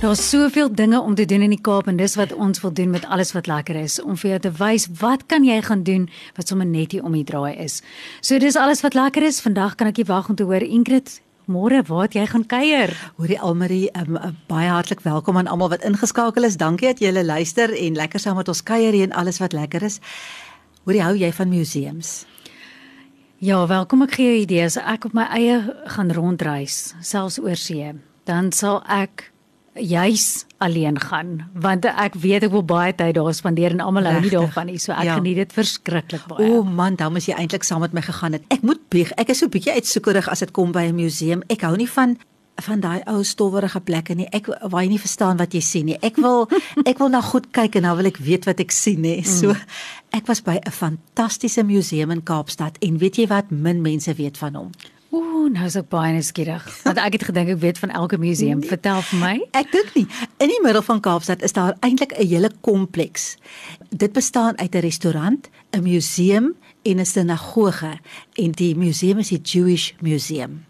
Daar's soveel dinge om te doen in die Kaap en dis wat ons wil doen met alles wat lekker is om vir jou te wys wat kan jy gaan doen wat sommer net hier om die draai is. So dis alles wat lekker is. Vandag kan ek nie wag om te hoor Ingrid Môre, waar het jy gaan kuier? Hoorie Almarie, um, uh, baie hartlik welkom aan almal wat ingeskakel is. Dankie dat julle luister en lekker saam met ons kuier hier en alles wat lekker is. Hoorie, hou jy van museums? Ja, welkom ek gee jou idees. Ek op my eie gaan rondreis, selfs oor see. Dan sal ek juis alleen gaan want ek weet ek wil baie tyd daar spandeer en almal hou nie daarvan nie so ek ja. geniet dit verskriklik baie. O man, dan moet jy eintlik saam met my gegaan het. Ek moet bieg, ek is so bietjie uitsoekerig as dit kom by 'n museum. Ek hou nie van van daai ou stowwerige plekke nie. Ek wou nie verstaan wat jy sien nie. Ek wil ek wil na goed kyk en dan wil ek weet wat ek sien nê. So mm. ek was by 'n fantastiese museum in Kaapstad en weet jy wat min mense weet van hom? Ooh, nou is ek baie nuuskierig. Want ek het gedink ek weet van elke museum. Nee, Vertel vir my. Ek dink nie. In die middel van Kaapstad is daar eintlik 'n hele kompleks. Dit bestaan uit 'n restaurant, 'n museum en 'n sinagoge en die museum is die Jewish Museum.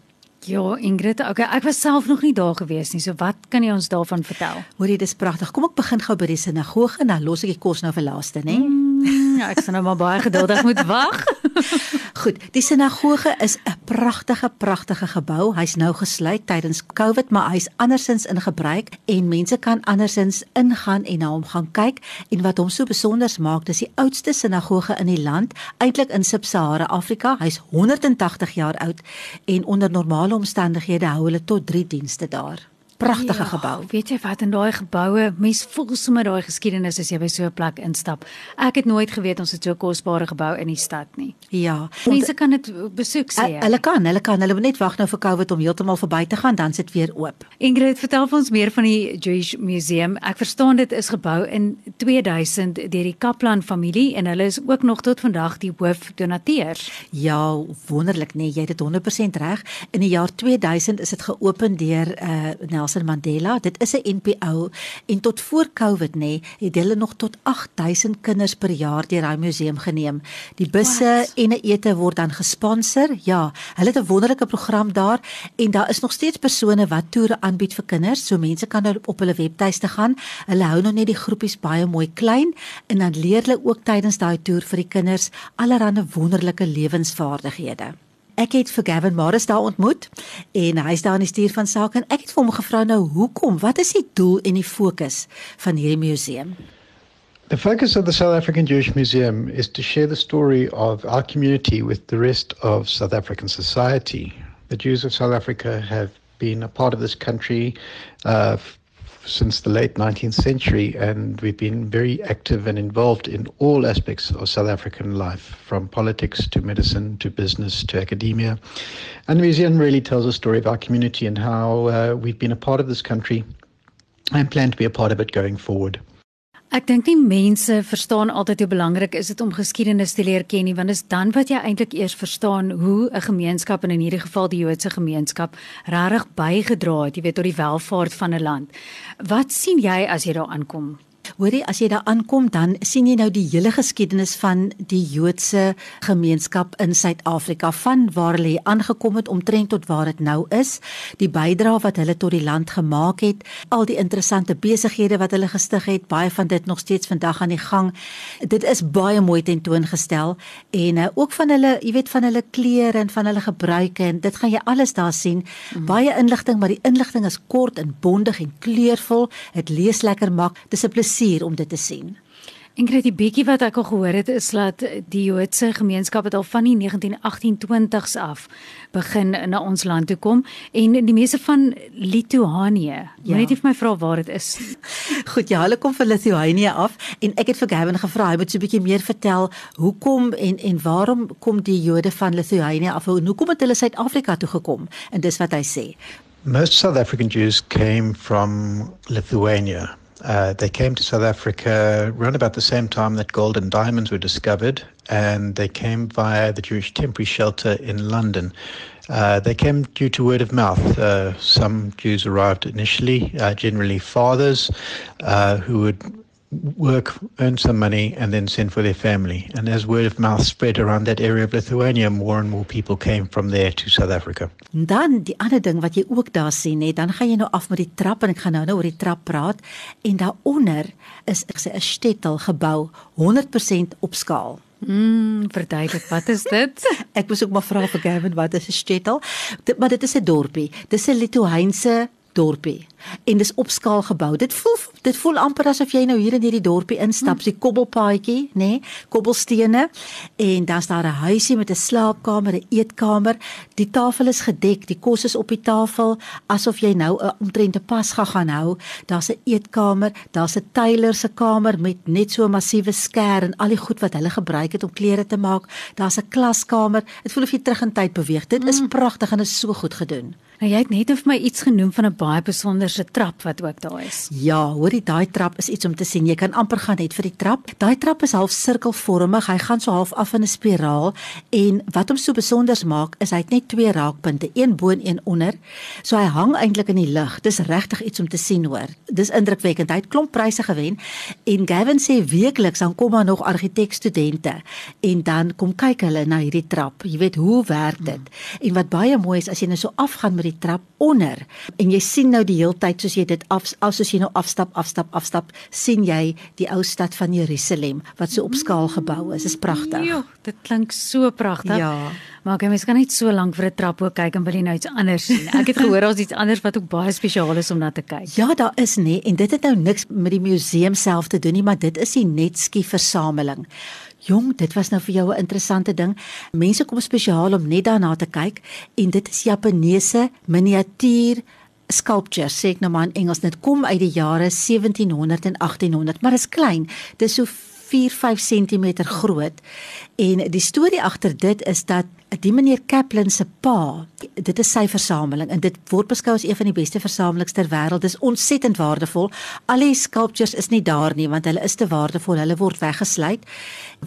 Ja, Ingrid, okay, ek was self nog nie daar gewees nie. So wat kan jy ons daarvan vertel? Hoorie, dis pragtig. Kom ek begin gou by die sinagoge en dan los ek die kos nou vir laaste, né? Mm. Ja, ek sien nou maar baie geduldig moet wag. Goed, die sinagoge is 'n pragtige pragtige gebou. Hy's nou gesluit tydens Covid, maar hy's andersins in gebruik en mense kan andersins ingaan en na hom gaan kyk. En wat hom so besonder maak, dis die oudste sinagoge in die land, eintlik in Sub-Sahara Afrika. Hy's 180 jaar oud en onder normale omstandighede hou hulle tot 3 dienste daar pragtige ja, gebou. Weet jy wat in daai geboue, mens voel sommer daai geskiedenis as jy by so 'n plek instap. Ek het nooit geweet ons het so 'n kosbare gebou in die stad nie. Ja, mense kan dit besoek sê. Hulle kan, hulle kan, hulle moet net wag nou vir Covid om heeltemal verby te gaan, dan sit weer oop. Ingrid, vertel vir ons meer van die Jewish Museum. Ek verstaan dit is gebou in 2000 deur die Kaplan familie en hulle is ook nog tot vandag die hoofdonateur. Ja, wonderlik nee, jy het dit 100% reg. In die jaar 2000 is dit geopen deur uh Nelson Mandela. Dit is 'n NPO en tot voor Covid nê, het hulle nog tot 8000 kinders per jaar deur daai museum geneem. Die busse What? en 'n ete word dan gesponsor. Ja, hulle het 'n wonderlike program daar en daar is nog steeds persone wat toere aanbied vir kinders. So mense kan nou op hulle webtuiste gaan. Hulle hou nog net die groepies baie mooi klein en dan leer hulle ook tydens daai toer vir die kinders allerlei wonderlike lewensvaardighede. Ek het vir Gavin Morris daar ontmoet en hy's daar in die stuur van sake en ek het vir hom gevra nou hoekom? Wat is die doel en die fokus van hierdie museum? The focus of the South African Jewish Museum is to share the story of our community with the rest of South African society. The Jews of South Africa have been a part of this country uh, since the late 19th century, and we've been very active and involved in all aspects of South African life, from politics to medicine to business to academia. And the museum really tells a story of our community and how uh, we've been a part of this country and plan to be a part of it going forward. Ek dink nie mense verstaan altyd hoe belangrik is dit om geskiedenis te leer ken nie want dit is dan wat jy eintlik eers verstaan hoe 'n gemeenskap en in hierdie geval die Joodse gemeenskap regtig bygedra het, jy weet tot die welvaart van 'n land. Wat sien jy as jy daar aankom? Hoorie, as jy daar aankom, dan sien jy nou die hele geskiedenis van die Joodse gemeenskap in Suid-Afrika van waar hulle aangekom het omtrent tot waar dit nou is, die bydrae wat hulle tot die land gemaak het, al die interessante besighede wat hulle gestig het, baie van dit nog steeds vandag aan die gang. Dit is baie mooi tentoongestel en uh, ook van hulle, jy weet van hulle klere en van hulle gebruike en dit gaan jy alles daar sien. Mm. Baie inligting, maar die inligting is kort en bondig en kleurvol. Dit lees lekker mak. Dis 'n plesier om dit te sien. Ingrid, die bietjie wat ek al gehoor het is dat die Joodse gemeenskap het al van die 1928s af begin na ons land toe kom en die mense van Lithuanië. Ja. Net vir my vra waar dit is. Goed, ja, hulle kom van Lithuanië af en ek het vir Gavin gevra, hy moet so 'n bietjie meer vertel hoekom en en waarom kom die Jode van Lithuanië af en hoekom het hulle Suid-Afrika toe gekom? En dis wat hy sê. Most South African Jews came from Lithuania Uh, they came to South Africa around about the same time that gold and diamonds were discovered, and they came via the Jewish temporary shelter in London. Uh, they came due to word of mouth. Uh, some Jews arrived initially, uh, generally fathers, uh, who would work, earn some money, and then send for their family. And as word of mouth spread around that area of Lithuania, more and more people came from there to South Africa. Dan die ander ding wat jy ook daar sien, hè, dan gaan jy nou af met die trap en ek gaan nou nou oor die trap praat en daaronder is ek sê 'n shtetl gebou 100% op skaal. Mm, verduidelik, wat is dit? ek moes ook maar vra vir Gavin wat is 'n shtetl? Dit maar dit is 'n dorpie. Dis 'n Litouwense dorpie en dis op skaal gebou. Dit voel dit voel amper asof jy nou hier in hierdie dorpie instap, mm. so 'n kobbelpaadjie, nê, nee, kobbelstene en dan's daar 'n huisie met 'n slaapkamer, 'n eetkamer. Die tafel is gedek, die kos is op die tafel asof jy nou 'n omtrent 'n pas gaan hou. Daar's 'n eetkamer, daar's 'n tuiler se kamer met net so 'n massiewe skêr en al die goed wat hulle gebruik het om klere te maak. Daar's 'n klaskamer. Dit voel of jy terug in tyd beweeg. Dit is mm. pragtig en is so goed gedoen. Nou jy het net vir my iets genoem van 'n baie besonderse trap wat ook daar is. Ja, hoorie, daai trap is iets om te sien. Jy kan amper gaan net vir die trap. Daai trap is half sirkelvormig. Hy gaan so half af in 'n spiraal en wat hom so besonder maak is hy het net twee raakpunte, een bo en een onder. So hy hang eintlik in die lug. Dis regtig iets om te sien hoor. Dis indrukwekkend. Hy het klomp pryse gewen en Gavin sê weekliks dan kom maar nog argitekstudente en dan kom kyk hulle na hierdie trap. Jy weet hoe werk dit? Hmm. En wat baie mooi is as jy nou so afgaan met die trap onder en jy sien nou die hele tyd soos jy dit af as soos jy nou afstap afstap afstap sien jy die ou stad van Jerusalem wat so op skaal gebou is. Dit is pragtig. Jo, dit klink so pragtig. Ja. Maar ek mens kan net so lank vir 'n trap ook kyk en wil jy nou iets anders sien. Ek het gehoor daar's iets anders wat ook baie spesiaal is om na te kyk. Ja, daar is nê nee, en dit het nou niks met die museum self te doen nie, maar dit is die Netski versameling. Jong, dit was nou vir jou 'n interessante ding. Mense kom spesiaal om net daarna te kyk en dit is Japaneese miniatuur sculptures, sê ek nou maar in Engels. Dit kom uit die jare 1700 en 1800, maar is klein. Dit is so 4-5 cm groot. En die storie agter dit is dat die meneer Kaplan se pa, dit is sy versameling en dit word beskou as een van die beste versamelings ter wêreld. Dit is ontsettend waardevol. Al die sculptures is nie daar nie want hulle is te waardevol. Hulle word weggesluit.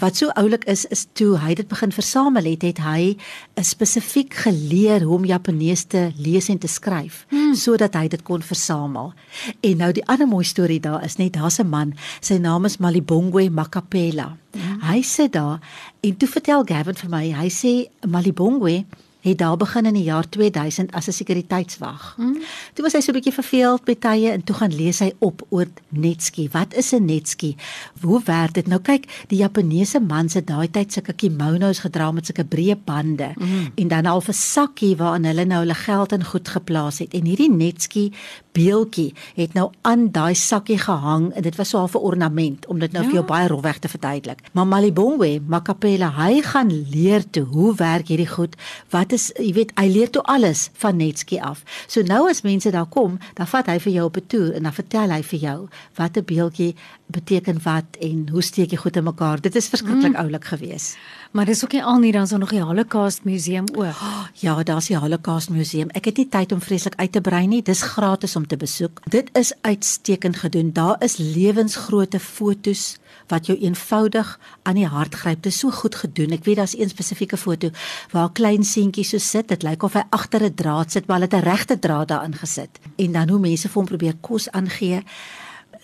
Wat so oulik is is toe hy dit begin versamel het, het hy spesifiek geleer hoe om Japanees te lees en te skryf hmm. sodat hy dit kon versamel. En nou die ander mooi storie daar is net daar's 'n man, sy naam is Malibongwe Makapela. Hmm. Hy sit daar en toe vertel Gavin vir my, hy sê Malibongwe het daar begin in die jaar 2000 as 'n sekuriteitswag. Hmm. Toe was hy so 'n bietjie verveeld by tye en toe gaan lees hy op oor netski. Wat is 'n netski? Hoe werk dit? Nou kyk, die Japaneese mans het daai tyd sulke kimonos gedra met sulke breë bande hmm. en dan al 'n sakkie waarin hulle nou hulle geld en goed geplaas het. En hierdie netski beeltjie het nou aan daai sakkie gehang en dit was so 'n ornament om dit nou ja. vir jou baie rofweg te verduidelik. Maar Malibongwe, Makapela, hy gaan leer toe hoe werk hierdie goed? Wat is jy weet hy leer toe alles van Netski af. So nou as mense daar kom, dan vat hy vir jou op 'n toer en dan vertel hy vir jou wat 'n beeldjie beteken wat en hoe steek jy goed in mekaar. Dit is verskriklik mm. oulik geweest. Maar dis ook nie al nie, dan is daar nog die Holocaust museum ook. Oh, ja, daar's die Holocaust museum. Ek het nie tyd om vreeslik uit te brei nie. Dis gratis om te besoek. Dit is uitstekend gedoen. Daar is lewensgrootte fotos wat jou eenvoudig aan die hart gryp. Dit is so goed gedoen. Ek weet daar's een spesifieke foto waar 'n klein seentjie so sit. Dit lyk of hy agter 'n draad sit, maar hy het 'n regte draad daarin gesit. En dan hoe mense vir hom probeer kos aangee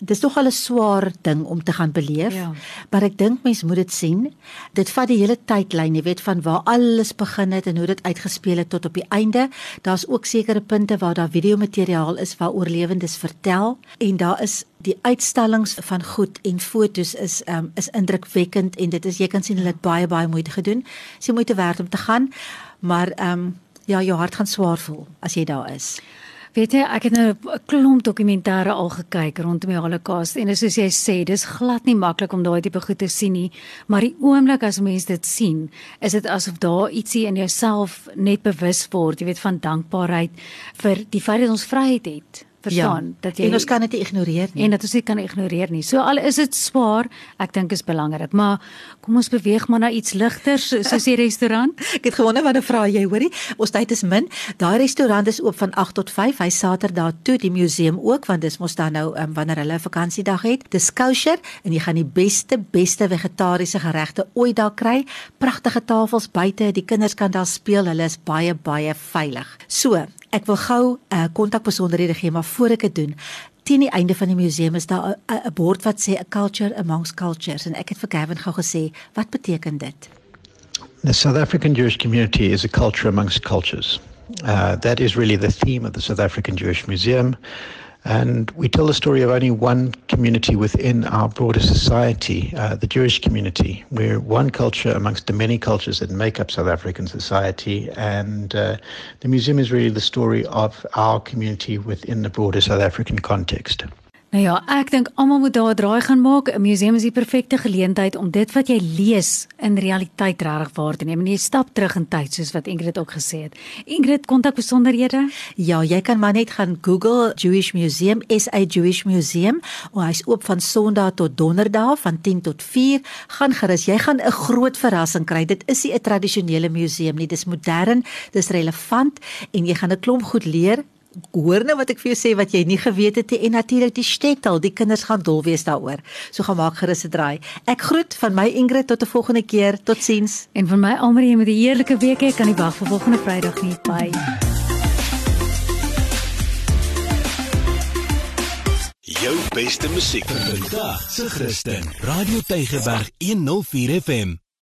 dis nog al 'n swaar ding om te gaan beleef. Ja. Maar ek dink mense moet dit sien. Dit vat die hele tydlyn, jy weet van waar alles begin het en hoe dit uitgespeel het tot op die einde. Daar's ook sekere punte waar daar videomateriaal is waar oorlewendes vertel en daar is die uitstallings van goed en fotos is um, is indrukwekkend en dit is jy kan sien hulle het baie baie moeite gedoen. Dis moeite werd om te gaan. Maar ehm um, ja, jou hart gaan swaar voel as jy daar is. Weet jy, ek het nou 'n klomp dokumentêre al gekyk rondom die Holocaust en soos jy sê, dis glad nie maklik om daai tipe goed te sien nie, maar die oomblik as mense dit sien, is dit asof daar ietsie in jouself net bewus word, jy weet van dankbaarheid vir die feit dat ons vryheid het Verstaan ja. dat jy En ons kan dit ignoreer nie. en dat ons dit kan ignoreer nie. So al is dit swaar, ek dink is belangrik, maar kom ons beweeg maar na iets ligters soos die restaurant. Ek het gewonder wat 'n vraag jy hoorie. Ons tyd is min. Daai restaurant is oop van 8 tot 5. Hy Saterdag toe, die museum ook want dis mos dan nou um, wanneer hulle 'n vakansiedag het. Dis kosher en jy gaan die beste beste vegetariese geregte ooit daar kry. Pragtige tafels buite, die kinders kan daar speel. Hulle is baie baie veilig. So, ek wil gou 'n uh, kontakbesonderhede gee, maar voor ek dit doen, teen die einde van die museum is daar 'n bord wat sê a culture amongst cultures en ek het vir Gavin gou gesê, wat beteken dit? The South African Jewish community is a culture amongst cultures. Uh, that is really the theme of the South African Jewish Museum. And we tell the story of only one community within our broader society, uh, the Jewish community. We're one culture amongst the many cultures that make up South African society. And uh, the museum is really the story of our community within the broader South African context. Nou ja, ek dink almal moet daar 'n draai gaan maak. 'n Museum is die perfekte geleentheid om dit wat jy lees in realiteit regtig waar te neem. En jy stap terug in tyd soos wat Ingrid ook gesê het. Ingrid, kontak besonderhede? Ja, jy kan maar net gaan Google Jewish Museum, SA Jewish Museum. Oh, hy's oop van Sondag tot Donderdag van 10 tot 4. Gaan gerus, jy gaan 'n groot verrassing kry. Dit is nie 'n tradisionele museum nie. Dis modern, dis relevant en jy gaan 'n klomp goed leer hoor nou wat ek vir jou sê wat jy nie geweet het nie en natuurlik die shtetl, die kinders gaan dol wees daaroor. So gaan maak gerus 'n draai. Ek groet van my Ingrid tot 'n volgende keer. Totsiens. En van my Almarie met 'n heerlike week. Ek kan nie wag vir volgende Vrydag nie. Bye. Jou beste musiek vir vandag se Christen. Radio Tygerberg 104 FM.